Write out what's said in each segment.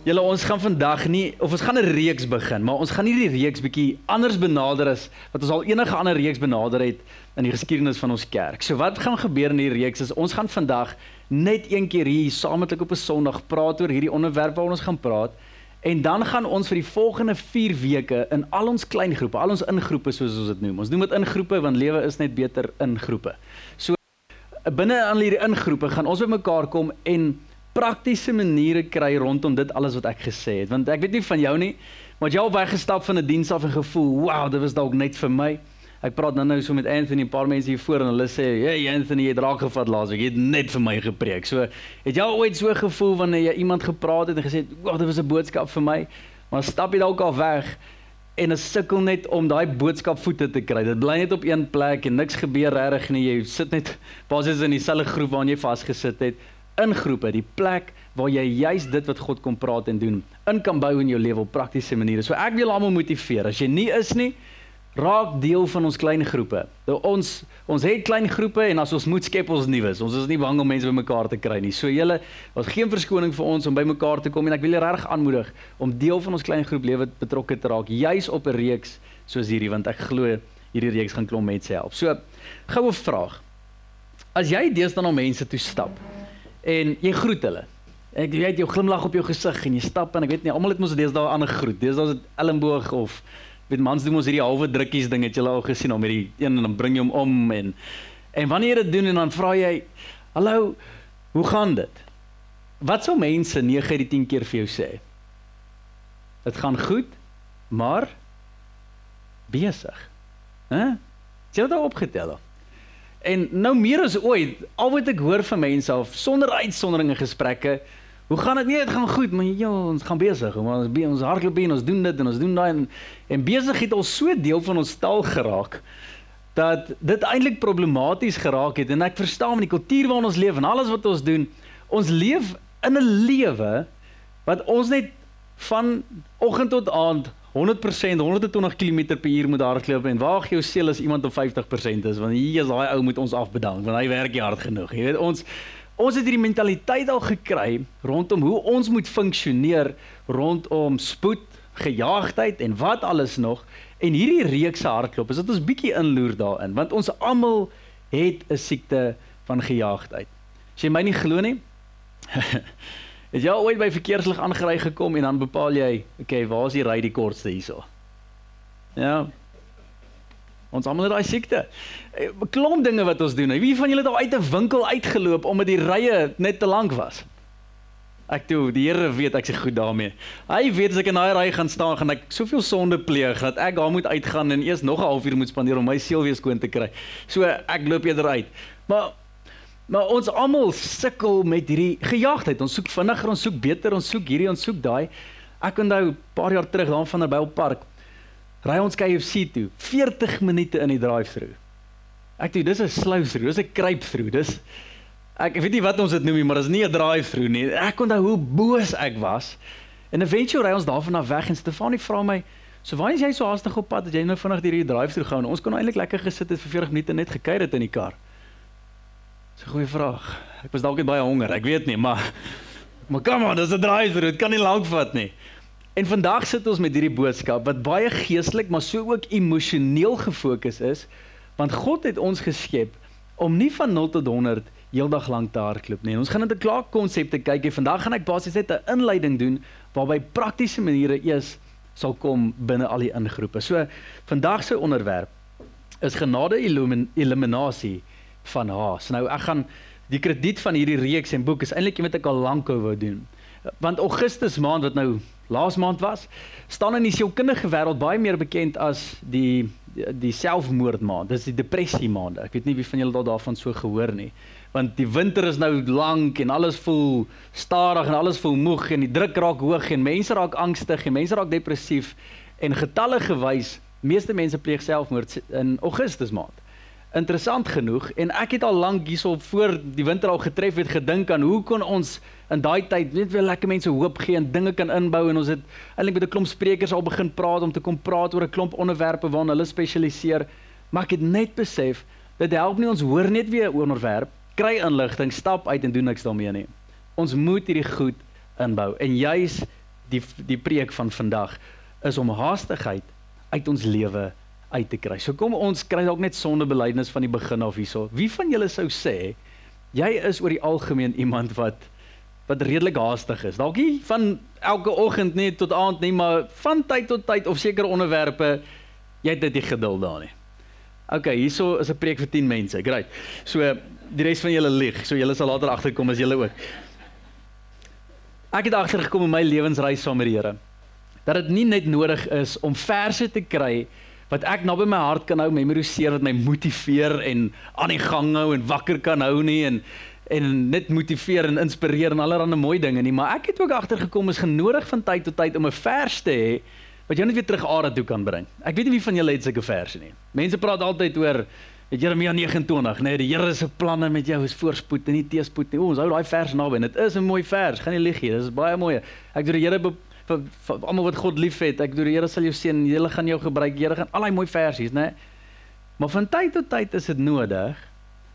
Julle ons gaan vandag nie of ons gaan 'n reeks begin, maar ons gaan nie die reeks bietjie anders benader as wat ons al enige ander reeks benader het in die geskiedenis van ons kerk. So wat gaan gebeur in hierdie reeks is ons gaan vandag net een keer hier saamlik op 'n Sondag praat oor hierdie onderwerp waaroor ons gaan praat. En dan gaan ons vir die volgende 4 weke in al ons klein groepe, al ons ingroepe soos ons dit noem. Ons noem dit ingroepe want lewe is net beter in groepe. So binne aan hierdie ingroepe gaan ons bymekaar kom en praktiese maniere kry rondom dit alles wat ek gesê het. Want ek weet nie van jou nie, maar jy al weggestap van 'n diens af en gevoel, "Wow, dit was dalk net vir my." Ek praat nou nou so met Anthony, 'n paar mense hier voor en hulle sê, "Hey Anthony, jy het raak gevat laasweek. Jy het net vir my gepreek." So, het jy al ooit so gevoel wanneer jy iemand gepraat het en gesê, "Wow, dit was 'n boodskap vir my." Maar stap jy dalk al weg en is sukkel net om daai boodskap voete te kry. Dit bly net op een plek en niks gebeur regtig nie. Jy sit net basies in dieselfde groep waarin jy vasgesit het in groepe, die plek waar jy juis dit wat God kom praat en doen, in kan bou in jou lewe op praktiese maniere. So ek wil almal motiveer. As jy nie is nie, raak deel van ons klein groepe. Nou ons ons het klein groepe en as ons moet skep ons nuus. Ons is nie bang om mense bymekaar te kry nie. So julle, ons geen verskoning vir ons om bymekaar te kom en ek wil julle reg aanmoedig om deel van ons klein groep lewe betrokke te raak, juis op 'n reeks soos hierdie want ek glo hierdie reeks gaan klomp mense help. So, goue vraag. As jy deesdae na mense toe stap, en jy groet hulle. Ek weet jou glimlag op jou gesig en jy stap en ek weet nie almal het mos deesdae 'n ander groet. Deesdae is dit elmboog of weet mans doen mos hierdie halwe drukkies ding het jy al gesien om hierdie een en dan bring jy hom om en en wanneer jy dit doen en dan vra jy hallo hoe gaan dit? Wat sou mense 9 uit die 10 keer vir jou sê? Dit gaan goed, maar besig. Hæ? Jy het dit opgetel. Of? En nou meer as ooit, al wat ek hoor van mense af sonder uitsonderinge gesprekke, hoe gaan dit nie? Dit gaan goed, maar ja, ons gaan besig, maar ons ons hardloop en ons doen dit en ons doen daai en en besigheid al so deel van ons taal geraak dat dit eintlik problematies geraak het en ek verstaan met die kultuur waarin ons leef en alles wat ons doen, ons leef in 'n lewe wat ons net van oggend tot aand 100% 120 km per uur moet hardloop en waag jou seel as iemand op 50% is want hier is daai ou moet ons afbedank want hy werk nie hard genoeg. Jy weet ons ons het hierdie mentaliteit al gekry rondom hoe ons moet funksioneer rondom spoed, gejaagdheid en wat alles nog en hierdie reeks hardloop is dit ons bietjie inloer daarin want ons almal het 'n siekte van gejaagdheid. As jy my nie glo nie Het jy ooit by verkeerslig aangery gekom en dan bepaal jy, okay, waar is die ry die kortste hierso? Ja. Ons almal het daai siekte. 'n eh, Klomp dinge wat ons doen. Wie van julle het al uit 'n winkel uitgeloop omdat die rye net te lank was? Ek toe, die Here weet ek se goed daarmee. Hy weet as ek in daai ry gaan staan, gaan ek soveel sonde pleeg dat ek daar moet uitgaan en eers nog 'n halfuur moet spandeer om my siel weer skoon te kry. So ek loop eerder uit. Maar Maar ons almal sukkel met hierdie gejaagdheid. Ons soek vinniger, ons soek beter, ons soek hierdie, ons soek daai. Ek onthou 'n paar jaar terug daar van Nabyl Park. Ry ons KFC toe, 40 minute in die drive-through. Ek dink dis 'n slow-through, dis 'n kruip-through. Dis ek weet nie wat ons dit noem nie, maar dis nie 'n drive-through nie. Ek onthou hoe boos ek was. En eventueel ry ons daarvan af weg en Stefanie vra my, "So waar is jy so haastig op pad dat jy nou vinnig hierdie drive-through gaan? Ons kon eintlik lekker gesit het vir 40 minute net gekuier het in die kar." Dis 'n goeie vraag. Ek was dalk net baie honger, ek weet nie, maar maar kom aan, dis 'n driver, dit kan nie lank vat nie. En vandag sit ons met hierdie boodskap wat baie geestelik, maar so ook emosioneel gefokus is, want God het ons geskep om nie van 0 tot 100 heeldag lank te hardloop nie. Ons gaan net 'n klaar konsepte kyk en vandag gaan ek basies net 'n inleiding doen waarby praktiese maniere eers sal kom binne al die ingroepe. So vandag se onderwerp is genade eliminasie van Haas. Nou ek gaan die krediet van hierdie reeks en boek is eintlik iets wat ek al lank wou doen. Want Augustus maand wat nou laas maand was, staan in die sielkundige wêreld baie meer bekend as die die selfmoord maand. Dis die depressie maand. Ek weet nie wie van julle al daarvan so gehoor nie. Want die winter is nou lank en alles voel stadig en alles voel moeg en die druk raak hoog en mense raak angstig en mense raak depressief en getalle gewys Meeste mense pleeg selfmoord in Augustus maand. Interessant genoeg en ek het al lank hierso voor die winter al getref het gedink aan hoe kon ons in daai tyd net weer lekker mense hoop gee en dinge kan inbou en ons het eintlik met 'n klomp sprekers al begin praat om te kom praat oor 'n klomp onderwerpe waarna hulle spesialiseer. Maar ek het net besef dit help nie ons hoor net weer 'n onderwerp, kry inligting, stap uit en doen niks daarmee nie. Ons moet hierdie goed inbou en juis die die preek van vandag is om haastigheid uit ons lewe uit te kry. So kom ons kry dalk net sondebelydenis van die begin af hierso. Wie van julle sou sê jy is oor die algemeen iemand wat wat redelik haastig is. Dalk nie van elke oggend net tot aand nie, maar van tyd tot tyd of sekere onderwerpe jy het dit nie geduld daar nie. OK, hierso is 'n preek vir 10 mense. Great. So die res van julle lieg. So julle sal later agterkom as julle ook. Ek het agtergekom in my lewensreis saam met die Here dat dit nie net nodig is om verse te kry wat ek naby my hart kan hou, memoriseer wat my motiveer en aan die gang hou en wakker kan hou nie en en net motiveer en inspireer en allerlei mooi dinge nie, maar ek het ook agtergekom is genodig van tyd tot tyd om 'n vers te hê wat jou net weer terug aarde toe kan bring. Ek weet nie wie van julle het sulke verse nie. Mense praat altyd oor Jeremia 29, nee, die Here se planne met jou is voorspoed en nie teëspoed nie. O, ons hou daai vers naby en dit is 'n mooi vers, gaan nie lieg nie. Dit is baie mooi. Ek doen die Here vir, vir almal wat God liefhet. Ek bedoel die Here sal jou seën, die Here gaan jou gebruik. Die Here gaan al daai mooi versies, né? Maar van tyd tot tyd is dit nodig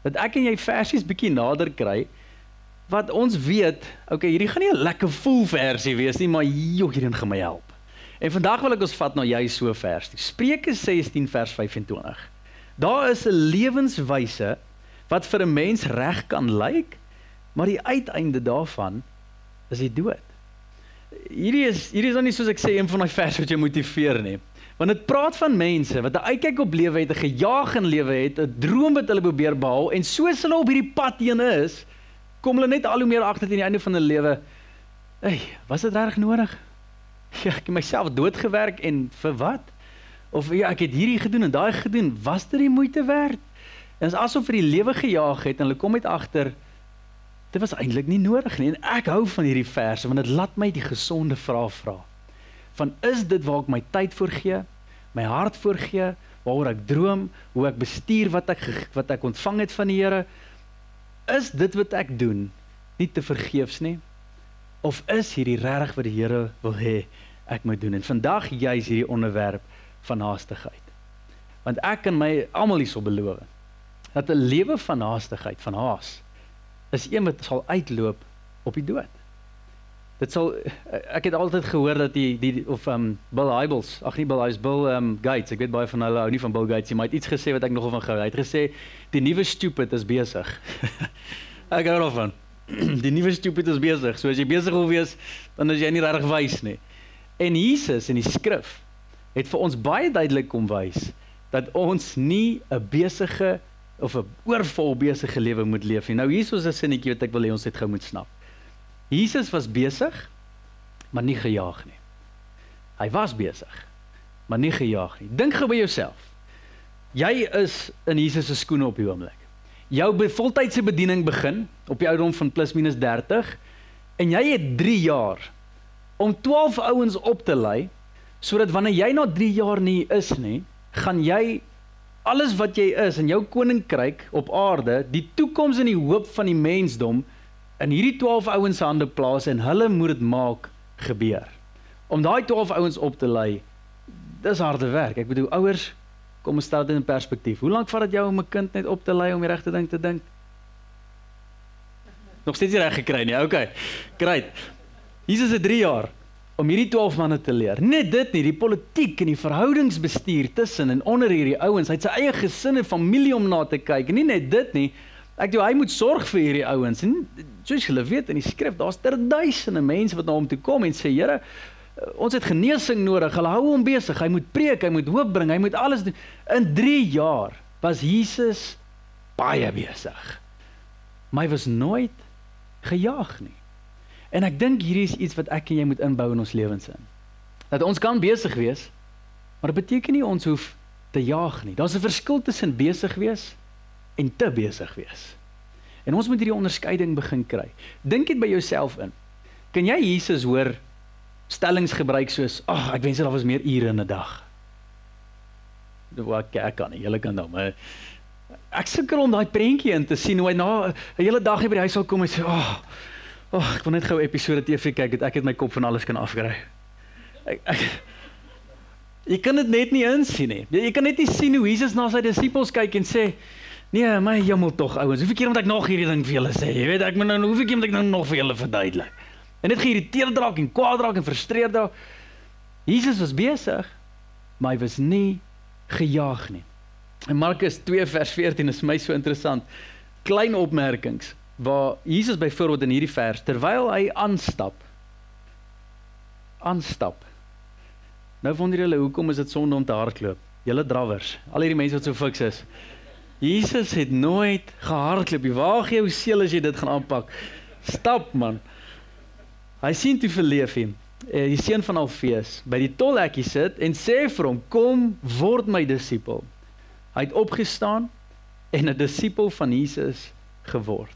dat ek en jy versies bietjie nader kry wat ons weet, okay, hierdie gaan nie 'n lekker vol versie wees nie, maar joh, hierdie gaan my help. En vandag wil ek ons vat na jy so vers. Spreuke 16 vers 25. Daar is 'n lewenswyse wat vir 'n mens reg kan lyk, maar die uiteinde daarvan is die dood hierdie is hierdie is dan nie soos ek sê een van daai verse wat jou motiveer nie. Want dit praat van mense wat 'n uitkyk op lewe het, 'n gejaag in lewe het, 'n droom wat hulle probeer behaal en soos hulle op hierdie pad heen is, kom hulle net al hoe meer agter teen die einde van hulle lewe. Ey, was dit reg nodig? Ja, ek het myself doodgewerk en vir wat? Of ja, ek het hierdie gedoen en daai gedoen, was dit die moeite werd? En is asof vir die lewe gejaag het en hulle kom uit agter Dit was eintlik nie nodig nie. En ek hou van hierdie verse want dit laat my die gesonde vrae vra. Van is dit waar ek my tyd vir gee, my hart vir gee, waaroor ek droom, hoe ek bestuur wat ek wat ek ontvang het van die Here? Is dit wat ek doen nie te vergeefs nie? Of is hierdie regtig wat die Here wil hê ek moet doen? En vandag juis hierdie onderwerp van haastigheid. Want ek kan my almal hierso beloof dat 'n lewe van haastigheid, van haas is een wat sal uitloop op die dood. Dit sal ek het altyd gehoor dat die die of um Bill Hybels, ag nie Bill Hybels, Bill um Gates, ek weet baie van hulle hou nie van Bill Gates nie, maar hy het iets gesê wat ek nogal van gehou. Hy het gesê die nuwe stupid is besig. ek hou daarvan. die nuwe stupid is besig. So as jy besig wil wees, dan is jy nie regtig wys nie. En Jesus in die skrif het vir ons baie duidelik kom wys dat ons nie 'n besige of 'n oorvol besige lewe moet leef nie. Nou hier is 'n sinnetjie wat ek wil hê ons het gou moet snap. Jesus was besig, maar nie gejaag nie. Hy was besig, maar nie gejaag nie. Dink gou by jouself. Jy is in Jesus se skoene op die oomblik. Jou voltydse bediening begin op die ouderdom van plus minus 30 en jy het 3 jaar om 12 ouens op te lei sodat wanneer jy na 3 jaar nie is nie, gaan jy alles wat jy is in jou koninkryk op aarde, die toekoms en die hoop van die mensdom in hierdie 12 ouens se hande plaas en hulle moet dit maak gebeur. Om daai 12 ouens op te lei, dis harde werk. Ek bedoel ouers, kom ons stel dit in perspektief. Hoe lank vat dit jou om 'n kind net op te lei om die regte ding te dink? Nog steeds nie reg gekry nie. Okay. Great. Jesus het 3 jaar om hierdie 12 manne te leer. Net dit nie, die politiek en die verhoudingsbestuur tussen en onder hierdie ouens, hy het sy eie gesin en familie om na te kyk. Nie net dit nie. Ek dink hy moet sorg vir hierdie ouens. En soos julle weet in die skrif, daar's ter duisende mense wat na hom toe kom en sê, Here, ons het genesing nodig. Hulle hou hom besig. Hy moet preek, hy moet hoop bring, hy moet alles doen. In 3 jaar was Jesus baie besig. Maar hy was nooit gejaag nie. En ek dink hierdie is iets wat ek en jy moet inbou in ons lewens in. Dat ons kan besig wees, maar dit beteken nie ons hoef te jaag nie. Daar's 'n verskil tussen besig wees en te besig wees. En ons moet hierdie onderskeiding begin kry. Dink dit by jouself in. Kan jy Jesus hoor stellings gebruik soos, "Ag, ek wens dit daar was meer ure in 'n dag." wat ek kan nie. Julle kan nou, maar ek sukkel om daai prentjie in te sien hoe hy na 'n hele dag hier by die huis sal kom en sê, "Ag, oh, oh, ek wil net gou 'n episode TV kyk, het ek het my kop van alles kan afkry." Ek, ek Jy kan dit net nie insien nie. Jy kan net nie sien hoe Jesus na sy disippels kyk en sê, "Nee, my hemel tog ouens, hoeveel keer moet ek nog hierdie ding vir julle sê? Jy weet, ek moet nou hoeveel keer moet ek nou nog vir julle verduidelik?" En dit geïrriteerd raak en kwaad raak en frustreerd raak. Jesus was besig, maar hy was nie gejaag nie. In Markus 2 vers 14 is my so interessant. Klein opmerkings waar Jesus byvoorbeeld in hierdie vers terwyl hy aanstap aanstap. Nou wonder julle hoekom is dit sonde om te hardloop? Julle drawers, al hierdie mense wat so fiks is. Jesus het nooit gehardloop nie. Waar gee jou seel as jy dit gaan aanpak? Stap man. Hy sien toe verleef hom. Die seun van Alfeus by die tolhekkie sit en sê vir hom: "Kom, word my disipel." Hy het opgestaan en 'n disipel van Jesus geword.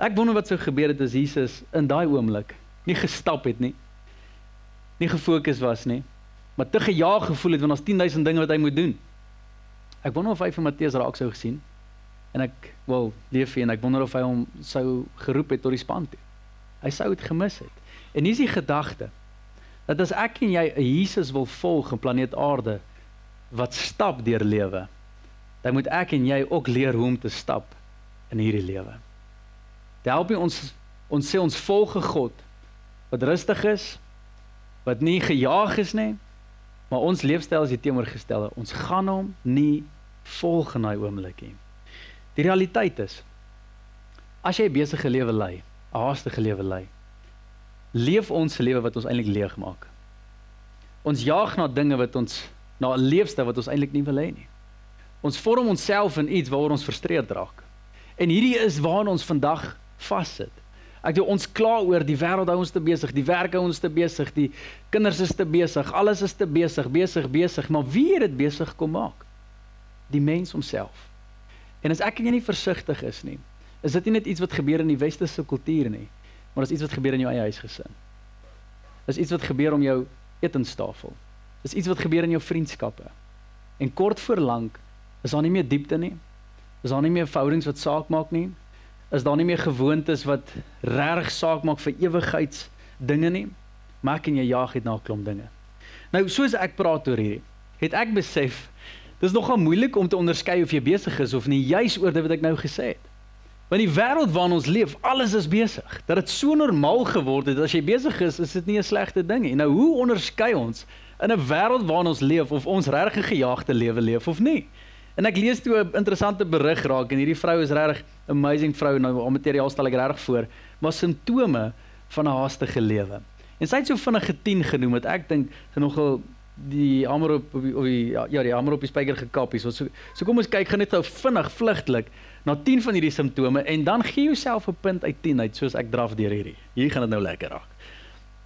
Ek wonder wat sou gebeur het as Jesus in daai oomblik nie gestap het nie. Nie gefokus was nie, maar te gejaag gevoel het want daar's 10000 dinge wat hy moet doen. Ek wonder of hy vir Matteus raak sou gesien. En ek wil leef en ek wonder of hy hom sou geroep het tot die span toe. Hy sou dit gemis het. En hier is die gedagte dat as ek en jy 'n Jesus wil volg op planeet Aarde wat stap deur lewe, dan moet ek en jy ook leer hoe om te stap in hierdie lewe. Dit help ons ons sê ons volg 'n God wat rustig is, wat nie gejaag is nie, maar ons leefstyl is die teenoorgestelde. Ons gaan hom nie volg in daai oomblik nie. Die realiteit is as jy 'n besige lewe lei, 'n haastige lewe lei, leef ons lewe wat ons eintlik leeg maak. Ons jaag na dinge wat ons na 'n leefstyl wat ons eintlik nie wil hê nie. Ons vorm onsself in iets waaroor ons frustreerd raak. En hierdie is waarna ons vandag vassit. Ek dink ons kla oor die wêreld hou ons te besig, die werk hou ons te besig, die kinders is te besig, alles is te besig, besig, besig, maar wie het dit besig kom maak? Die mens homself. En as ek en jy nie versigtig is nie, is dit nie net iets wat gebeur in die westerse kultuur nie, maar dis iets wat gebeur in jou eie huisgesin. Dis iets wat gebeur om jou etenstafel. Dis iets wat gebeur in jou vriendskappe. En kort voor lank is daar nie meer diepte nie. Is daar nie meer verhoudings wat saak maak nie. Is daar nie meer gewoontes wat reg saak maak vir ewigheids dinge nie. Maak en jy jaag net na 'n klomp dinge. Nou soos ek praat oor hierdie, het ek besef dis nogal moeilik om te onderskei of jy besig is of nie juis oor dit wat ek nou gesê het. Want die wêreld waarin ons leef, alles is besig. Dat dit so normaal geword het as jy besig is, is dit nie 'n slegte ding nie. Nou hoe onderskei ons in 'n wêreld waarin ons leef of ons regtig gejaagde lewe leef of nie? En ek lees toe 'n interessante berig raak en hierdie vrou is regtig amazing vrou nou al materiaal stel ek regtig voor, maar simptome van 'n haastige lewe. En sy het so vinnige 10 genoem wat ek dink sy nogal die hamer op of die, die ja die hamer op die spyker gekap het. So so kom ons kyk gou net gou vinnig vlugtelik na 10 van hierdie simptome en dan gee jouself 'n punt uit 10 uit soos ek draf deur hierdie. Hier gaan dit nou lekker raak.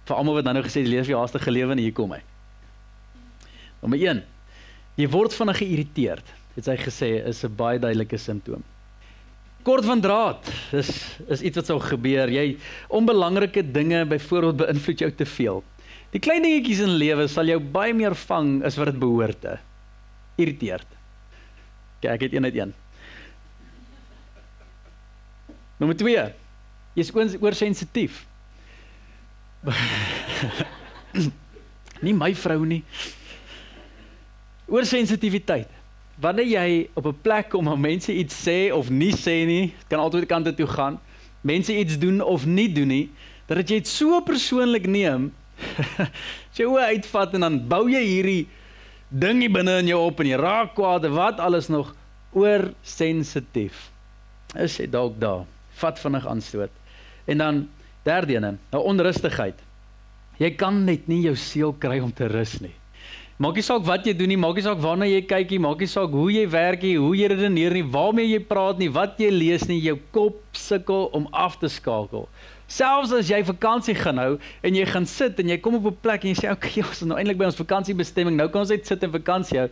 Vir almal wat nou nou gesê leef jy haastige lewe en hier kom hy. Nommer 1. Jy word vinnig geïrriteerd. Het sy gesê is 'n baie duidelike simptoom. Kort van draad is is iets wat sou gebeur. Jy onbelangrike dinge byvoorbeeld beïnvloed jou te veel. Die klein dingetjies in lewe sal jou baie meer vang as wat dit behoort te. Irriteerd. Kyk, ek het een uit een. Nommer 2. Jy's oorsensitief. nie my vrou nie. Oorsensitiwiteit. Wanneer jy op 'n plek kom waar mense iets sê of nie sê nie, kan altyd kante toe gaan. Mense iets doen of nie doen nie, dat jy dit so persoonlik neem. jy hoe uitvat en dan bou jy hierdie ding hier binne in jou op en jy raak kwaad, wat alles nog oorsensitief. Is dit dalk daar? Vat vinnig aanstoot. En dan derde ene, 'n onrustigheid. Jy kan net nie jou siel kry om te rus nie. Maak nie saak wat jy doen nie, maak nie saak waarna jy kyk nie, maak nie saak hoe jy werk nie, hoe jy redeneer nie, waarmee jy praat nie, wat jy lees nie, jou kop sukkel om af te skakel. Selfs as jy vakansie gaan hou en jy gaan sit en jy kom op 'n plek en jy sê okay, ons is nou eintlik by ons vakansiebestemming, nou kan ons net sit en vakansie hou.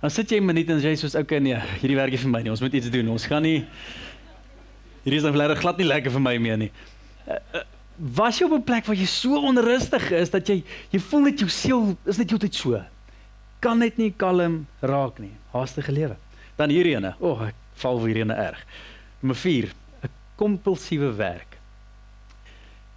Dan sit jy 'n minuut en jy sê soos okay nee, hierdie werk is vir my nie, ons moet iets doen. Ons gaan nie Hierdie is nou glad nie lekker vir my meer nie. Uh, uh, was jy op 'n plek waar jy so onrustig is dat jy jy voel net jou siel is net heeltyd so. kan net nie kalm raak nie. Haastige lewe. Dan hierdie ene. O, oh, ek val vir hierdie ene erg. Nommer 4, 'n kompulsiewe werk.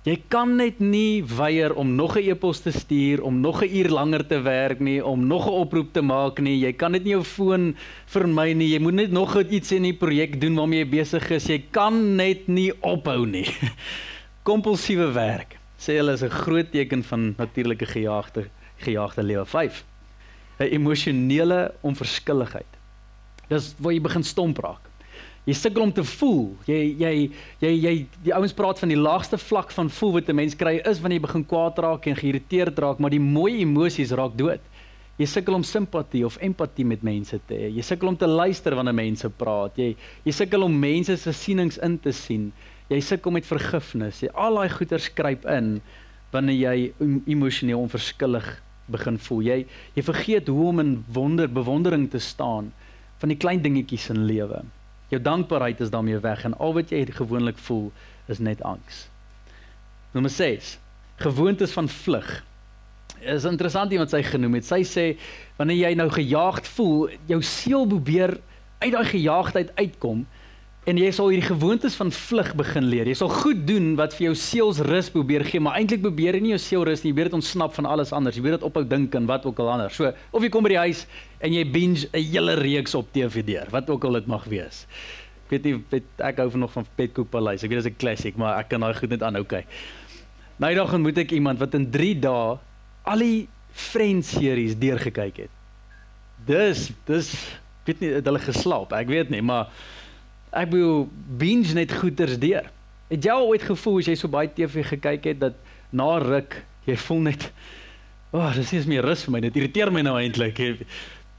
Jy kan net nie weier om nog 'n e-pos te stuur, om nog 'n uur langer te werk nie, om nog 'n oproep te maak nie. Jy kan net nie jou foon vermy nie. Jy moet net nog iets in die projek doen waarmee jy besig is. Jy kan net nie ophou nie. Kompulsiewe werk. Sê hulle is 'n groot teken van natuurlike gejaagde gejaagde lewe 5. 'n Emosionele onverskilligheid. Dis waar jy begin stomp raak. Jy sukkel om te voel. Jy jy jy jy die ouens praat van die laagste vlak van voel wat 'n mens kry is wanneer jy begin kwaad raak en geïrriteerd raak, maar die mooi emosies raak dood. Jy sukkel om simpatie of empatie met mense te hê. Jy sukkel om te luister wanneer mense praat. Jy jy sukkel om mense se sienings in te sien. Jy sukkel met vergifnis. Jy al daai goeie skryp in wanneer jy emosioneel onverskillig begin voel. Jy jy vergeet hoe om in wonder bewondering te staan van die klein dingetjies in lewe. Jou dankbaarheid is daarmee weg en al wat jy gewoonlik voel is net angs. Nommer 6. Gewoontes van vlug. Is interessant iemand sy genoem het. Sy sê wanneer jy nou gejaagd voel, jou siel probeer uit daai gejaagdheid uitkom en jy sal hierdie gewoontes van vlug begin leer. Jy sal goed doen wat vir jou seels rus probeer gee, maar eintlik probeer jy nie jou seel rus nie. Jy probeer dit ontsnap van alles anders. Jy probeer dit ophou dink en wat ook al anders. So, of jy kom by die huis en jy binge 'n hele reeks op TV deur, wat ook al dit mag wees. Ek weet nie weet, ek hou nog van Petkoek Paleis. Ek weet dit is 'n klassiek, maar ek kan daai goed net aanhou kyk. Nou dag ontmoet ek iemand wat in 3 dae al die Friends series deurgekyk het. Dis dis weet nie het hulle geslaap. Ek weet nie, maar ek bedoel binge net goeters deur. Het jy al ooit gevoel as jy so baie TV gekyk het dat na ruk jy voel net o, oh, dis nie meer rus vir my. Dit irriteer my nou eintlik.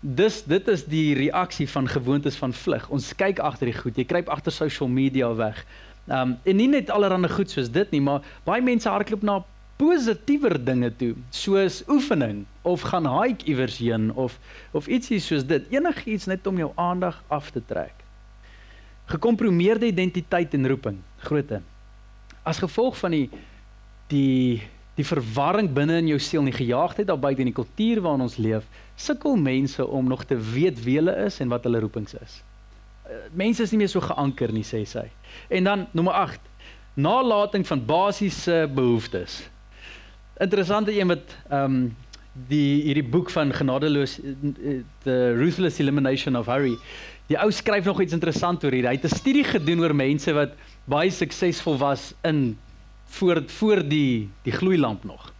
Dis dit is die reaksie van gewoontes van vlug. Ons kyk agter die goed. Jy kruip agter social media weg. Um en nie net allerlei goed soos dit nie, maar baie mense hardloop na positiewer dinge toe, soos oefening of gaan hike iewers heen of of ietsie soos dit. Enigiets net om jou aandag af te trek gekompromieerde identiteit en roeping, grootte. As gevolg van die die die verwarring binne in jou siel, die gejaagdheid daar buite in die kultuur waarin ons leef, sukkel mense om nog te weet wie hulle is en wat hulle roepings is. Uh, mense is nie meer so geanker nie, sê sy. En dan nommer 8, nalatiging van basiese behoeftes. Interessante een wat ehm um, die hierdie boek van genadeloos eh, the ruthless elimination of hurry Die ou skryf nog iets interessant oor hier. Hy het 'n studie gedoen oor mense wat baie suksesvol was in voor voor die die gloeilamp nog.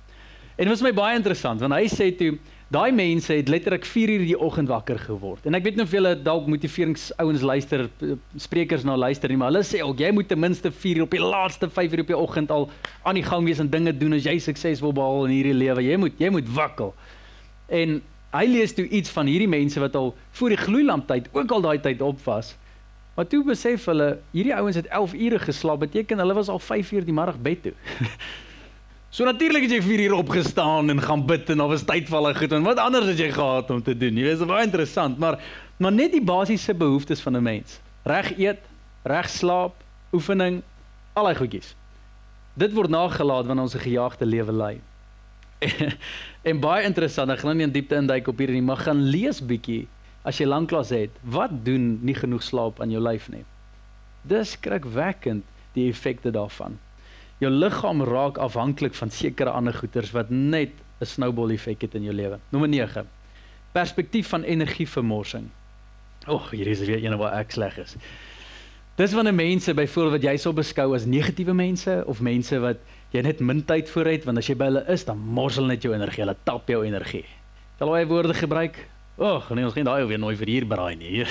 En dit was my baie interessant want hy sê toe daai mense het letterlik 4 uur die oggend wakker geword. En ek weet nie of julle dalk motiveringsouens luister, sprekers na luister nie, maar hulle sê ook jy moet ten minste 4 uur op die laaste 5 uur op die oggend al aan die gang wees en dinge doen as jy sukses wil behaal in hierdie lewe. Jy moet jy moet wakkel. En hy lees toe iets van hierdie mense wat al voor die gloeilamp tyd ook al daai tyd op was. Maar toe besef hulle, hierdie ouens het 11 ure geslaap, beteken hulle was al 5 uur die middag bed toe. so natuurlik het jy 4 uur opgestaan en gaan bid en dan was tyd vir hulle goed en wat anders het jy gehad om te doen? Jy weet, dit is baie interessant, maar maar net die basiese behoeftes van 'n mens. Reg eet, reg slaap, oefening, al daai goedjies. Dit word nagelaat wanneer ons 'n gejaagde lewe lei. en baie interessant, ek gaan nou nie in diepte induik op hierdie nie, maar gaan lees bietjie as jy lanklaas het. Wat doen nie genoeg slaap aan jou lyf nie? Dis skrikwekkend die effekte daarvan. Jou liggaam raak afhanklik van sekere ander goeters wat net 'n snowball effek het in jou lewe. Nommer 9. Perspektief van energievermorsing. Ag, hier is weer een waar ek sleg is. Dis wanneer mense byvoorbeeld wat jy sou beskou as negatiewe mense of mense wat jy net min tyd voor het want as jy by hulle is dan morsel net jou energie, hulle tap jou energie. Jy al daai woorde gebruik. Ag, nee, ons gaan daai weer nooit vir hier braai nie.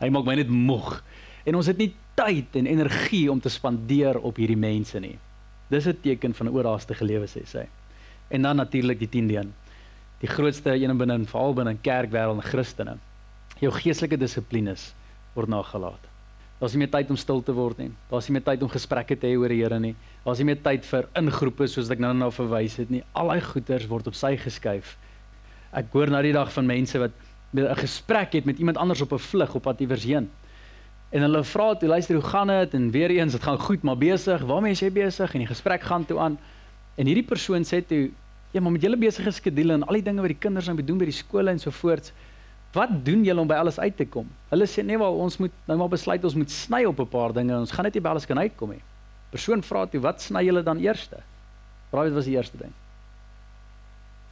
Hy maak my net moeg. En ons het nie tyd en energie om te spandeer op hierdie mense nie. Dis 'n teken van 'n oorhaaste lewe sê sy. En dan natuurlik die 10de een. Die grootste een binne veral binne kerkwêreld en Christene. Jou geestelike dissiplines word nagelaat. Daar's nie meer tyd om stil te word nie. Daar's nie meer tyd om gesprekke te hê oor die Here nie. Daar's nie meer tyd vir ingroepe soos ek nou nou verwys het nie. Al daai goeders word op sy geskuif. Ek hoor nou die dag van mense wat 'n gesprek het met iemand anders op 'n vlug op pad iewers heen. En hulle vra toe, luister, hoe gaan dit? En weer eens, dit gaan goed, maar besig. Waarmee is jy besig? En die gesprek gaan toe aan. En hierdie persoon sê toe, Ja, maar met julle besige skedules en al die dinge wat die kinders nou moet doen by die skole en so voort, wat doen julle om by alles uit te kom? Hulle sê nee, wel ons moet nou maar besluit ons moet sny op 'n paar dinge. Ons gaan net nie by alles kan uitkom nie. Persoon vra toe, wat sny julle dan eerste? Raai wat was die eerste ding?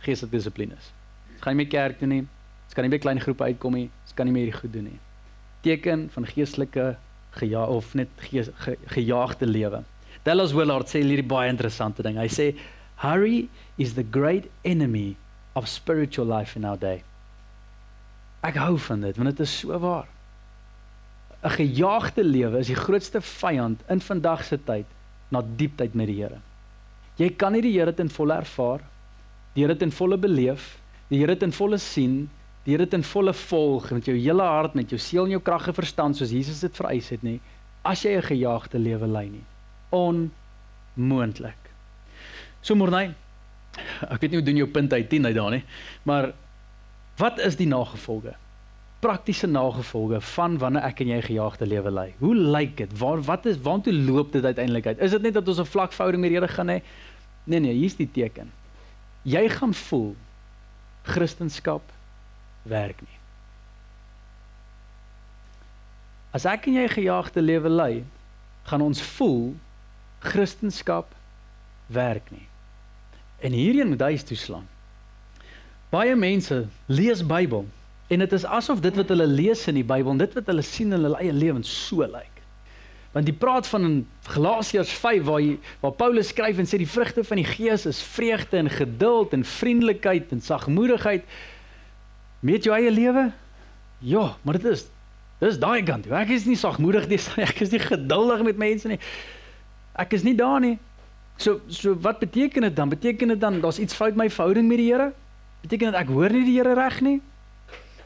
Geestelike dissiplines. Ons gaan nie meer kerk toe nie. Ons kan nie by klein groepe uitkom nie. Ons kan nie meer hierdie goed doen nie. Teken van geestelike geja of net gees, ge, gejaagde lewe. Dallas Willard sê hierdie baie interessante ding. Hy sê hurry is the great enemy of spiritual life in our day. Ek hou van dit want dit is so waar. 'n Gejaagde lewe is die grootste vyand in vandag se tyd na diepteid met die Here. Jy kan nie die Here ten volle ervaar, die Here ten volle beleef, die Here ten volle sien, die Here ten volle volg met jou hele hart, met jou siel en jou krag en verstand soos Jesus dit vereis het nie, as jy 'n gejaagde lewe lei nie. Onmoontlik. So Morney, ek weet nie hoe doen jou punt uit 10 uit daar nie, maar wat is die nagevolge? Praktiese nagevolge van wanneer ek en jy gejaagde lewe lei. Hoe lyk dit? Waar wat is waartoe loop dit uiteindelik uit? Is dit net dat ons 'n vlak verhouding met die Here gaan hê? Nee nee, hier's die teken. Jy gaan voel Christendom werk nie. As ek en jy gejaagde lewe lei, gaan ons voel Christendom werk nie. En hierheen moet hy toeslaan. Baie mense lees Bybel en dit is asof dit wat hulle lees in die Bybel, dit wat hulle sien in hulle eie lewens so lyk. Want die praat van in Galasiërs 5 waar hy, waar Paulus skryf en sê die vrugte van die Gees is vreugde en geduld en vriendelikheid en sagmoedigheid. Meet jou eie lewe? Ja, maar dit is dis daai kant. Ek is nie sagmoedig nie, ek is nie geduldig met mense nie. Ek is nie daar nie. So so wat beteken dit dan? Beteken dit dan daar's iets fout met my verhouding met die Here? Beteken dit ek hoor nie die Here reg nie?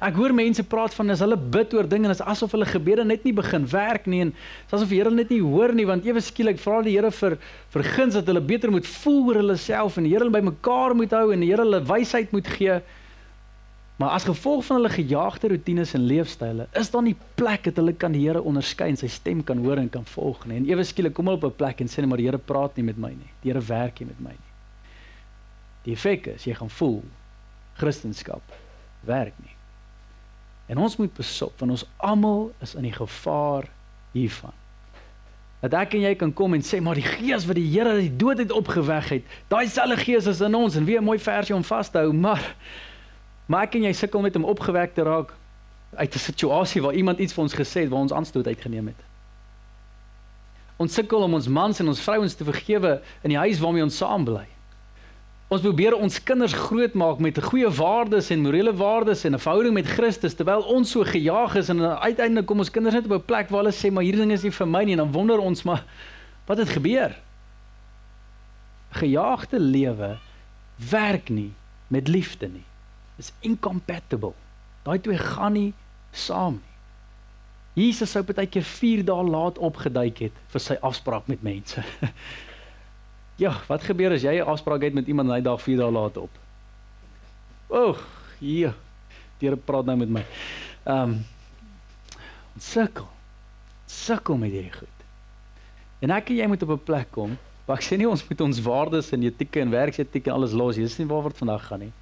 Ek hoor mense praat van as hulle bid oor dinge en is asof hulle gebede net nie begin werk nie en asof die Here net nie hoor nie want ewe skielik vra die Here vir vir guns dat hulle beter moet voel oor hulle self en die Here hulle bymekaar moet hou en die Here hulle wysheid moet gee. Maar as gevolg van hulle gejaagde rotines en leefstyle, is daar nie plek dat hulle kan die Here onderskei en sy stem kan hoor en kan volg nie. En ewe skielik kom hulle op 'n plek en sê net maar die Here praat nie met my nie. Die Here werk nie met my nie. Die effek is jy gaan voel Christendom werk nie. En ons moet besop want ons almal is in die gevaar hiervan. Dat ek en jy kan kom en sê maar die gees wat die Here uit die dood uit opgewek het, daai selfde gees is in ons en wie 'n mooi versie om vas te hou, maar Maar ek en jy sukkel met om opgewek te raak uit 'n situasie waar iemand iets vir ons gesê het waar ons aanstoot uitgeneem het. Ons sukkel om ons mans en ons vrouens te vergewe in die huis waarmee ons saam bly. Ons probeer ons kinders grootmaak met goeie waardes en morele waardes en 'n verhouding met Christus terwyl ons so gejaag is en uiteindelik kom ons kinders net op 'n plek waar hulle sê maar hierdie ding is nie vir my nie en dan wonder ons maar wat het gebeur? Gejaagde lewe werk nie met liefde nie is incompatible. Daai twee gaan nie saam nie. Jesus sou baie keer 4 dae laat opgeduik het vir sy afspraak met mense. ja, wat gebeur as jy 'n afspraak het met iemand en hy daag 4 dae laat op? Oeg, hier. Die Here praat nou met my. Ehm um, sukkel. Sukkel met hierdie goed. En ek en jy moet op 'n plek kom waar ek sê nie ons moet ons waardes en etieke en werksetieke alles los. Dis nie waaroor dit vandag gaan nie.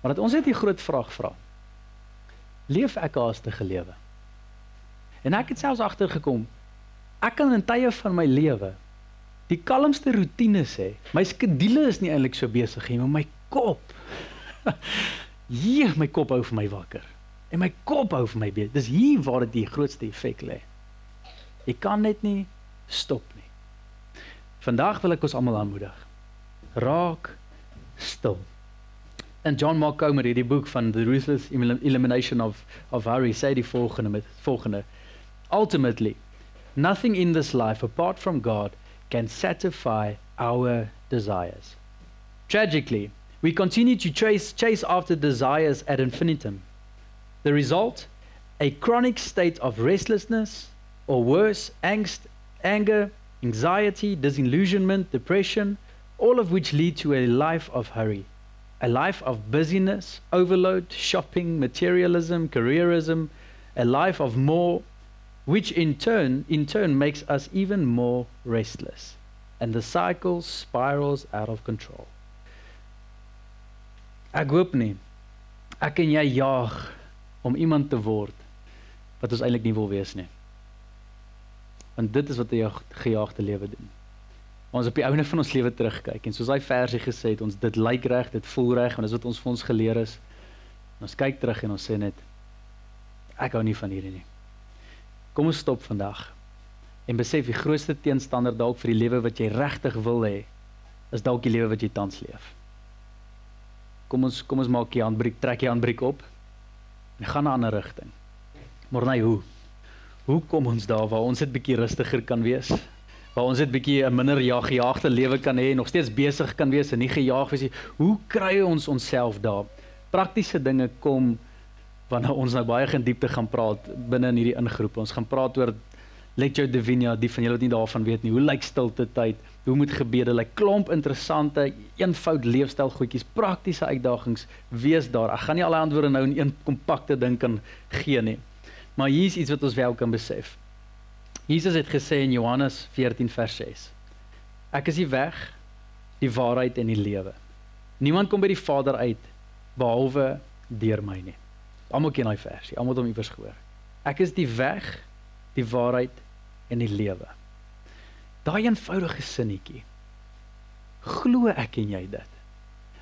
Maar dat ons net die groot vraag vra. Leef ek 'n haastige lewe? En ek het selfs agtergekom ek kan in tye van my lewe die kalmste rotines hê. My skedule is nie eintlik so besig nie, maar my kop. hier my kop hou vir my wakker. En my kop hou vir my besig. Dis hier waar dit die grootste effek lê. Jy kan net nie stop nie. Vandag wil ek ons almal aanmoedig. Raak stil. En John Mark Comer hierdie boek van The Ruthless Elimination of of Hurry sê die volgende met volgende Ultimately nothing in this life apart from God can satisfy our desires. Tragically, we continue to chase chase after desires ad infinitum. The result a chronic state of restlessness or worse angst, anger, anxiety, disillusionment, depression, all of which lead to a life of hurry a life of busyness, overload, shopping, materialism, careerism, a life of more, which in turn, in turn makes us even more restless. And the cycle spirals out of control. Ek hoop nie. Ek en jy jaag om iemand te word wat ons eintlik nie wil wees nie. Want dit is wat 'n gejaagde lewe doen. Ons op die ouene van ons lewe terugkyk en soos hy versie gesê het, ons dit lyk reg, dit voel reg en dis wat ons vir ons geleer is. En ons kyk terug en ons sê net ek hou nie van hierdie nie. Kom ons stop vandag en besef die grootste teenstander dalk vir die lewe wat jy regtig wil hê is dalk die lewe wat jy tans leef. Kom ons kom ons maak die handbriek, trek die handbriek op en gaan 'n ander rigting. Maar nee, hoe? Hoe kom ons daar waar ons dit bietjie rustiger kan wees? Waar ons dit bietjie 'n minder jaaggejaagde lewe kan hê en nog steeds besig kan wees en nie gejaag wees nie. Hoe kry ons onsself daar? Praktiese dinge kom wanneer ons nou baie in diepte gaan praat binne in hierdie ingroep. Ons gaan praat oor Lectio Divina, die van julle wat nie daarvan weet nie. Hoe lyk stilte tyd? Hoe moet gebede lyk? Klomp interessante, eenvoud leefstyl goedjies, praktiese uitdagings wees daar. Ek gaan nie al die antwoorde nou in een kompakte ding kan gee nie. Maar hier is iets wat ons wel kan besef. Jesus het gesê in Johannes 14 vers 6. Ek is die weg, die waarheid en die lewe. Niemand kom by die Vader uit behalwe deur my nie. Almal ken daai versie. Almal het hom iewers gehoor. Ek is die weg, die waarheid en die lewe. Daai eenvoudige sinnetjie. Glo ek en jy dit?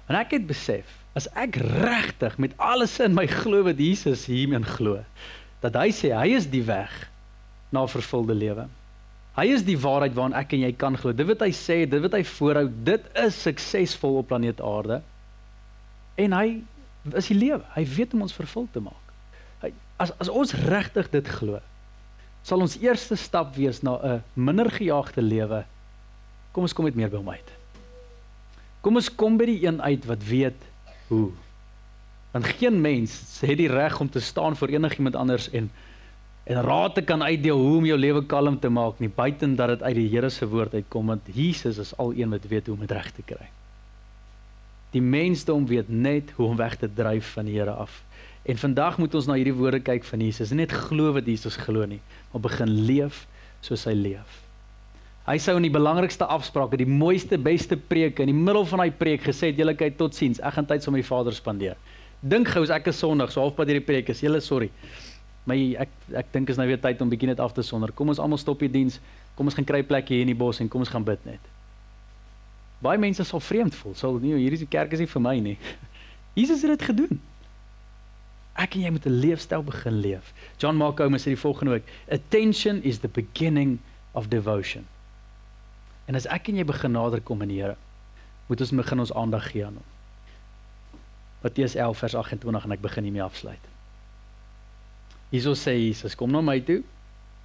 Want ek het besef, as ek regtig met alles in my glo wat Jesus hiermee glo, dat hy sê hy is die weg na vervulde lewe. Hy is die waarheid waaraan ek en jy kan glo. Dit wat hy sê, dit wat hy voorhou, dit is suksesvol op planeet Aarde. En hy is die lewe. Hy weet om ons vervul te maak. Hy as as ons regtig dit glo, sal ons eerste stap wees na 'n minder gejaagde lewe. Kom ons kom met meer by hom uit. Kom ons kom by die een uit wat weet hoe. Want geen mens het die reg om te staan voor enigiemand anders en en raad te kan uitdeel hoe om jou lewe kalm te maak nie buiten dat dit uit die Here se woord uitkom want Jesus is al een wat weet hoe om dit reg te kry. Die mensdom weet net hoe om weg te dryf van die Here af. En vandag moet ons na hierdie woorde kyk van Jesus. Net glo wat Jesus glo nie, maar begin leef soos hy leef. Hy sou in die belangrikste afsprake, die mooiste, beste preek in die middel van hy preek gesê het: "Julle kyk totsiens, ek gaan tyd saam met die Vader spandeer." Dink gou as ek is Sondag, so halfpad hierdie preek is. Julle sorry. Maar ek ek dink is nou weer tyd om bietjie net af te sonder. Kom ons almal stop die diens. Kom ons gaan kry plekkie hier in die bos en kom ons gaan bid net. Baie mense sal vreemd voel. Sal nie hierdie kerk is nie vir my nie. Jesus het dit gedoen. Ek en jy moet 'n leefstyl begin leef. John Mark Comer sê die volgende ook: Attention is the beginning of devotion. En as ek en jy begin nader kom aan die Here, moet ons begin ons aandag gee aan hom. Matteus 11 vers 28 en ek begin hiermee afsluit. Hierso sê Jesus: Kom na my toe,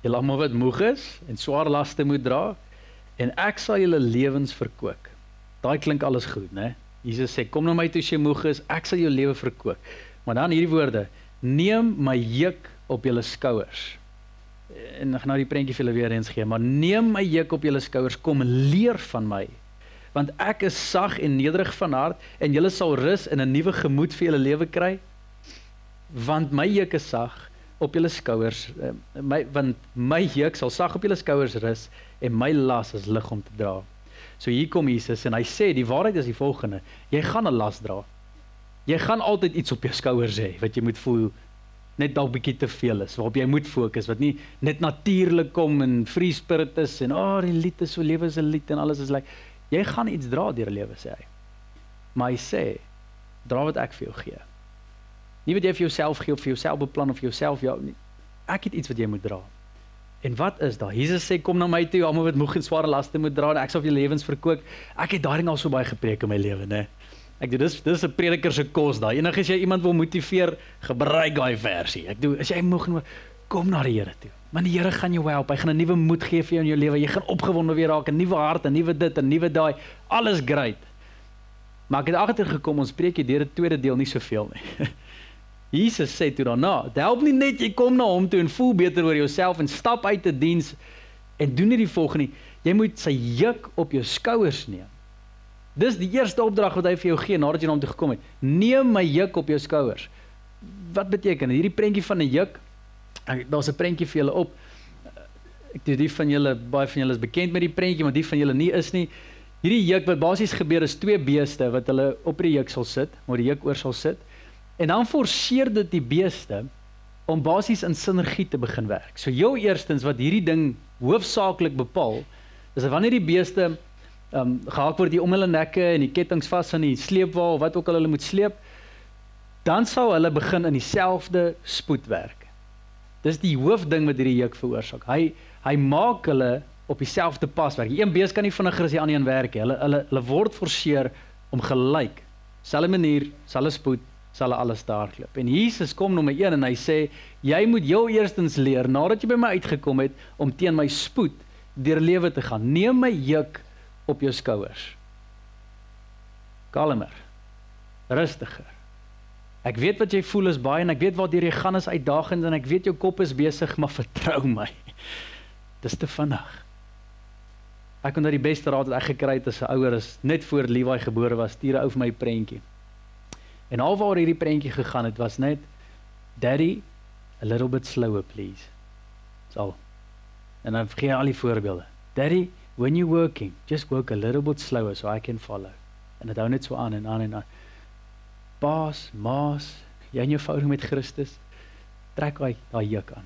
julle almal wat moeg is en swaar laste moet dra, en ek sal julle lewens verkoop. Daai klink alles goed, né? Jesus sê kom na my toe jy moeg is, ek sal jou lewe verkoop. Maar dan hierdie woorde: Neem my juk op julle skouers. En ek gaan nou die prentjie vir julle weer eens gee, maar neem my juk op julle skouers, kom leer van my. Want ek is sag en nederig van hart en julle sal rus in 'n nuwe gemoed vir julle lewe kry. Want my juk is sag op julle skouers, my want my juk sal sag op julle skouers rus en my las is lig om te dra. So hier kom Jesus en hy sê die waarheid is die volgende: jy gaan 'n las dra. Jy gaan altyd iets op jou skouers hê wat jy moet voel net dalk bietjie te veel is, waarop jy moet fokus wat nie net natuurlik kom en free spirit is en oh die lied is so lewe is 'n lied en alles is lyk like, jy gaan iets dra deur 'n lewe sê hy. Maar hy sê dra wat ek vir jou gee. Nie wat jy vir jouself gee of vir jouself beplan of vir jouself jou nie. Ek het iets wat jy moet dra. En wat is daar? Jesus sê kom na my toe, almal wat moeg en swaar laste moet dra en ek sal vir jou lewens verkoop. Ek het daarin al so baie gepreek in my lewe, né? Ek doen dis dis 'n prediker se kos daai. Enige as jy iemand wil motiveer, gebruik daai versie. Ek doen as jy moeg en kom na die Here toe. Want die Here gaan jou help. Hy gaan 'n nuwe moed gee vir jou in jou lewe. Jy gaan opgewonde weer raak, 'n nuwe hart, 'n nuwe dit, 'n nuwe daai. Alles great. Maar ek het agtergekom ons preek hier deur 'n tweede deel nie soveel nie. Jesus sê toe daarna, "Dit help nie net jy kom na hom toe en voel beter oor jouself en stap uit te diens en doen nie die volgende nie. Jy moet sy juk op jou skouers neem." Dis die eerste opdrag wat hy vir jou gee nadat jy na hom toe gekom het. Neem my juk op jou skouers. Wat beteken dit? Hierdie prentjie van 'n juk. Daar's 'n prentjie vir julle op. Ek dink die van julle, baie van julle is bekend met die prentjie, maar die van julle nie is nie. Hierdie juk wat basies gebeur is twee beeste wat hulle op die juk sal sit, maar die juk oor sal sit. En dan forceer dit die beeste om basies in sinergie te begin werk. So jou eerstens wat hierdie ding hoofsaaklik bepaal, is dat wanneer die beeste ehm um, gehaak word die om hulle nekke en die kettinge vas aan die sleepwa of wat ook al hulle moet sleep, dan sal hulle begin in dieselfde spoed werk. Dis die hoofding wat hierdie juk veroorsaak. Hy hy maak hulle op dieselfde pas werk. Een bees kan nie vinniger as die ander een werk nie. Hulle hulle hulle word forceer om gelyk, selfde manier, selfde spoed, sal alles daar klop. En Jesus kom nommer 1 en hy sê jy moet jou eerstens leer nadat jy by my uitgekom het om teen my spoed deur lewe te gaan. Neem my juk op jou skouers. Kalmer. Rustiger. Ek weet wat jy voel is baie en ek weet waar jy gaan is uitdagend en ek weet jou kop is besig, maar vertrou my. Dis te vinnig. Ek kon dat die beste raad wat ek gekry het as 'n ouer is net voor Levi gebore was, stuur 'n ou vir my prentjie. En alwaar hierdie prentjie gegaan het was net Daddy a little bit slower please. So. En dan vergeet al die voorbeelde. Daddy, when you working, just work a little bit slower so I can follow. En dit hou net so aan en aan en aan. Baas, maas, jy en jou verhouding met Christus trek hy daai juk aan.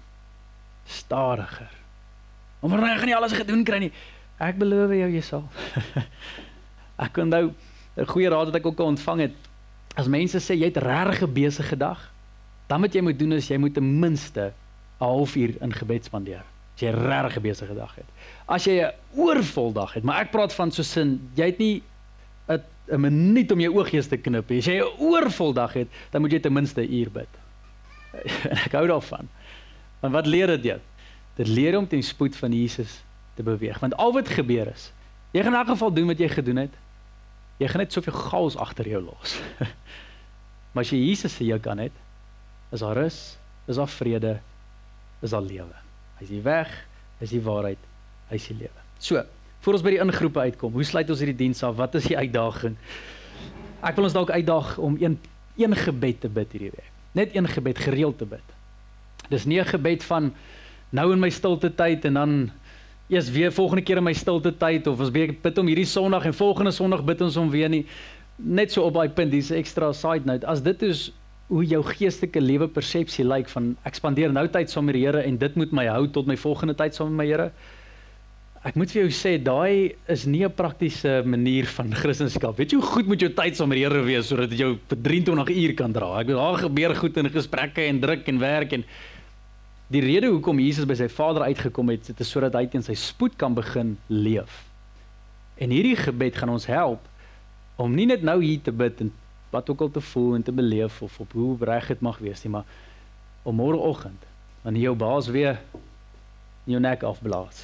Stadiger. Maar jy gaan nie alles gedoen kry nie. Ek beloof jou jy sal. ek kon nou 'n goeie raad wat ek ook ontvang het As mense sê jy het regtig 'n besige dag, dan wat jy moet doen is jy moet ten minste 'n halfuur in gebed spandeer. As jy regtig 'n besige dag het. As jy 'n oorvol dag het, maar ek praat van so sin, jy het nie 'n 'n minuut om jou oogies te knip nie. As jy 'n oorvol dag het, dan moet jy ten minste 'n uur bid. ek hou daarvan. Want wat leer dit jou? Dit leer om ten spoed van Jesus te beweeg. Want al wat gebeur is, jy gaan in elk geval doen wat jy gedoen het. Jy gaan net soveel chaos agter jou los. maar as jy Jesus se juk aan het, is daar rus, is daar vrede, is daar lewe. Hy is die weg, hy is die waarheid, hy is die lewe. So, voor ons by die ingroepe uitkom, hoe sluit ons hierdie diens af? Wat is die uitdaging? Ek wil ons dalk uitdaag om een een gebed te bid hierdie week. Net een gebed gereeld te bid. Dis nie 'n gebed van nou in my stilte tyd en dan eers weer volgende keer in my stilte tyd of ons bid om hierdie Sondag en volgende Sondag bid ons om weer nie. Net so op daai punt dis 'n ekstra side note. As dit is hoe jou geestelike lewe persepsie lyk van ek spandeer nou tyd saam met die Here en dit moet my hou tot my volgende tyd saam met my Here. Ek moet vir jou sê daai is nie 'n praktiese manier van Christendom. Weet jy hoe goed moet jou tyd saam met die Here wees sodat dit jou vir 23 uur kan dra? Ek bedoel daar gebeur goed in gesprekke en druk en werk en Die rede hoekom Jesus by sy Vader uitgekom het, dit is sodat hy teen sy spoed kan begin leef. En hierdie gebed gaan ons help om nie net nou hier te bid en wat ook al te voel en te beleef of op hoe reg dit mag wees nie, maar om môreoggend wanneer jou baas weer jou nek afblaas.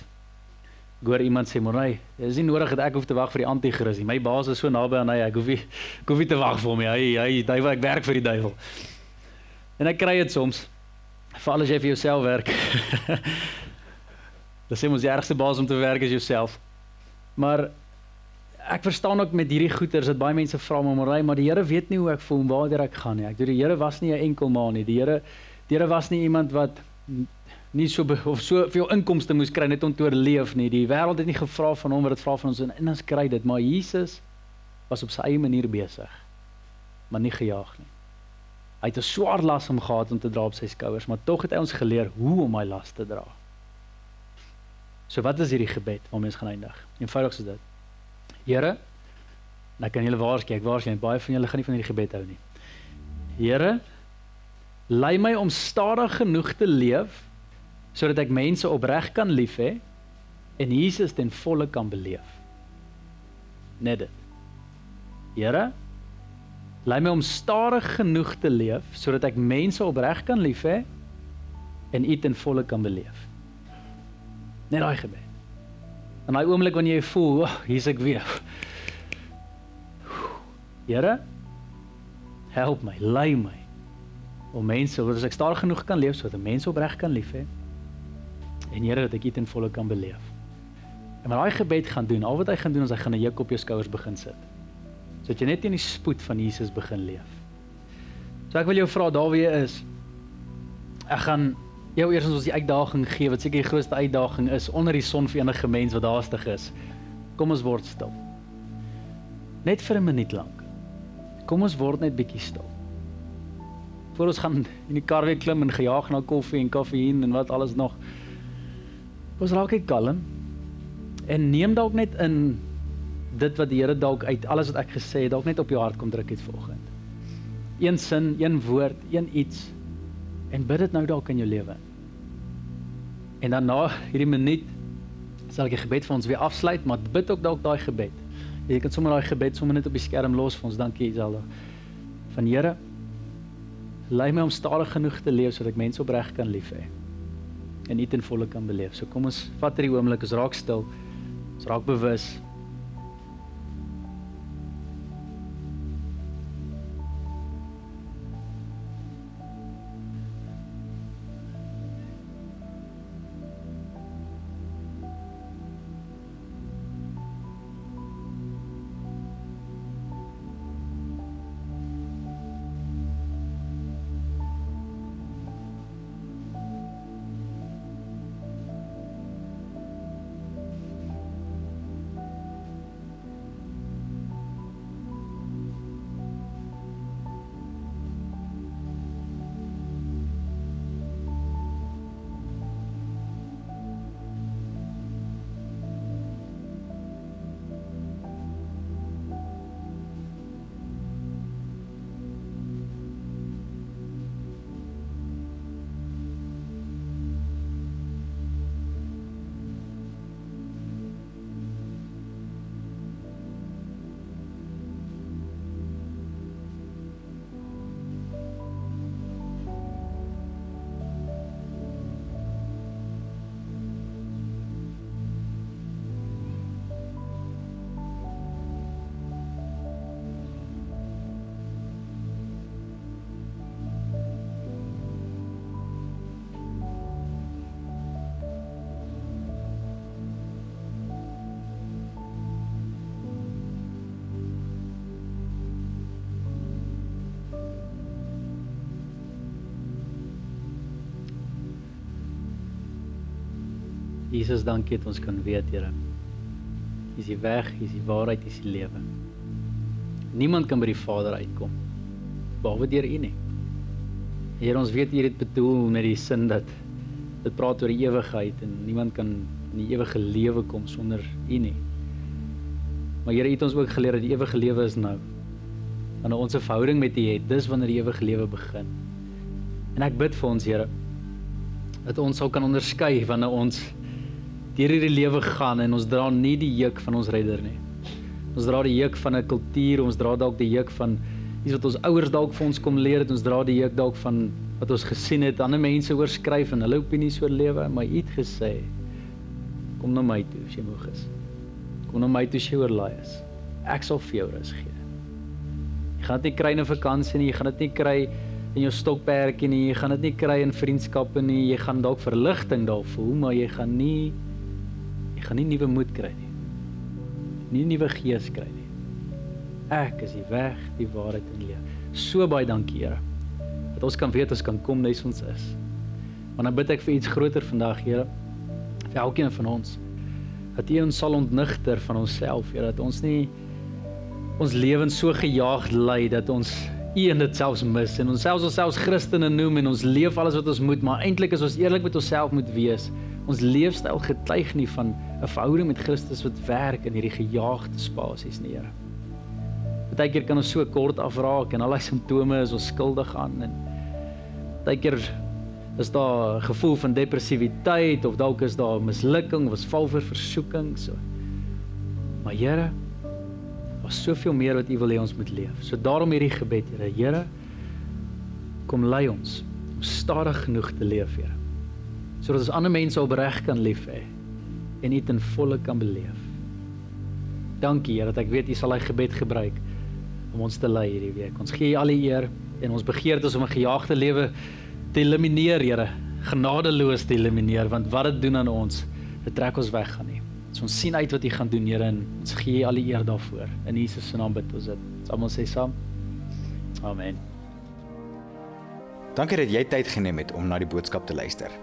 Goor iemand sê môre, dit is nie nodig dat ek hoef te wag vir die anti-kris nie. My baas is so naby aan hy, ek hoef nie ek hoef nie te wag vir hom nie. Hy hy hy werk werk vir die duiwel. En ek kry dit soms Veral as jy vir jouself werk. Dis sê mos die ergste baas om te werk is jouself. Maar ek verstaan ook met hierdie goeters dat baie mense vra my maar maar die Here weet nie hoe ek voel waar ek gaan nie. Ek dink die Here was nie 'n enkel man nie. Die Here die Here was nie iemand wat nie so of so veel inkomste moes kry net om te oorleef nie. Die wêreld het nie gevra van hom wat dit vra van ons en, en ons kry dit, maar Jesus was op sy eie manier besig. Maar nie gejaag nie. Hy het 'n swaar las om gehad om te dra op sy skouers, maar tog het hy ons geleer hoe om hy las te dra. So wat is hierdie gebed waarmee ons gaan eindig? Eenvoudig so dit. Here, nou kan julle waarskynlik, ek waarskynlik baie van julle gaan nie van hierdie gebed hou nie. Here, lei my om stadig genoeg te leef sodat ek mense opreg kan lief hê en Jesus ten volle kan beleef. Net dit. Here, Lei my om stadig genoeg te leef sodat ek mense opreg kan lief hê en U ten volle kan beleef. Net daai gebed. In daai oomblik wanneer jy voel, oh, hier's ek weer. Here, help my, lei my om mense sodat ek stadig genoeg kan leef sodat mense opreg kan lief hê en Here dat ek U ten volle kan beleef. En met daai gebed gaan doen, al wat hy gaan doen is hy gaan 'n juk op jou skouers begin sit sodat jy net in die spoed van Jesus begin leef. So ek wil jou vra daar wie is. Ek gaan jou eers ons die uitdaging gee wat seker die grootste uitdaging is onder die son vir enige mens wat haastig is. Kom ons word stil. Net vir 'n minuut lank. Kom ons word net bietjie stil. Voor ons gaan in die kar weer klim en gejaag na koffie en kafeïen en wat alles nog. Ons raak net kalm en neem dalk net in dit wat die Here dalk uit alles wat ek gesê het dalk net op jou hart kom druk het vanoggend. Een sin, een woord, een iets en bid dit nou dalk in jou lewe. En dan na hierdie minuut sal ek die gebed vir ons weer afsluit, maar bid ook dalk daai gebed. Jy kan sommer daai gebed sommer net op die skerm los vir ons. Dankie Iselda. Van Here, lei my om stadig genoeg te leef sodat ek mense opreg kan lief hê en nie ten volle kan beleef. So kom ons vat hierdie oomblik, ons raak stil. Ons raak bewus Jesus, dankie dat ons kan weet, Here. U is die weg, U is die waarheid, U is die lewe. Niemand kan by die Vader uitkom behalwe deur U nie. Here, ons weet U het bedoel met die sin dat dit praat oor die ewigheid en niemand kan in die ewige lewe kom sonder U nie. Maar Here, U het ons ook geleer dat die ewige lewe is nou. Wanneer ons 'n verhouding met U het, dis wanneer die ewige lewe begin. En ek bid vir ons, Here, dat ons sal kan onderskei wanneer ons deur hierdie lewe gaan en ons dra nie die juk van ons redder nie. Ons dra die juk van 'n kultuur, ons dra dalk die juk van iets wat ons ouers dalk vir ons kom leer het, ons dra die juk dalk van wat ons gesien het, ander mense oorskryf en hulle opinies oor lewe, maar U het gesê kom na my toe as jy moeg is. Kom na my toe as jy oorlaai is. Ek sal vir jou rus gee. Jy gaan dit nie kry in 'n vakansie nie, jy gaan dit nie kry in jou stokperdjie nie, jy gaan dit nie kry in vriendskappe nie, jy gaan dalk verligting daar voel, maar jy gaan nie gaan nie nuwe moed kry nie. Nie nuwe gees kry nie. Ek is die weg, die waarheid en die lewe. So baie dankie, Here. Dat ons kan weet ons kan kom nes ons is. Maar dan bid ek vir iets groter vandag, Here. Vir elkeen van ons. Dat U ons sal ontnigter van onsself, Here, dat ons nie ons lewens so gejaag lei dat ons U en dit selfs mis en ons selfs onsself Christene noem en ons leef alles wat ons moet, maar eintlik as ons eerlik met onsself moet wees, ons leefstyl getuig nie van 'n verhouding met Christus wat werk in hierdie gejaagde spasies nie, Here. Partykeer kan ons so kort afraak en al die simptome is ons skuldig aan en partykeer is daar 'n gevoel van depressiwiteit of dalk is daar mislukking of ons val vir versoeking so. Maar Here, daar's soveel meer wat U wil hê ons moet leef. So daarom hierdie gebed, Here. Here, kom lei ons om stadig genoeg te leef, Here sodat ons ander mense opreg kan lief hê en dit in volle kan beleef. Dankie Here dat ek weet U sal hy gebed gebruik om ons te lei hierdie week. Ons gee U al die eer en ons begeerte is om 'n gejaagde lewe te elimineer, Here, genadeloos te elimineer want wat dit doen aan ons, dit trek ons weg gaan nie. So ons sien uit wat U gaan doen, Here, en ons gee U al die eer daarvoor. In Jesus se naam bid ons dit. Ons almal sê saam. Amen. Dankie dat jy tyd geneem het om na die boodskap te luister.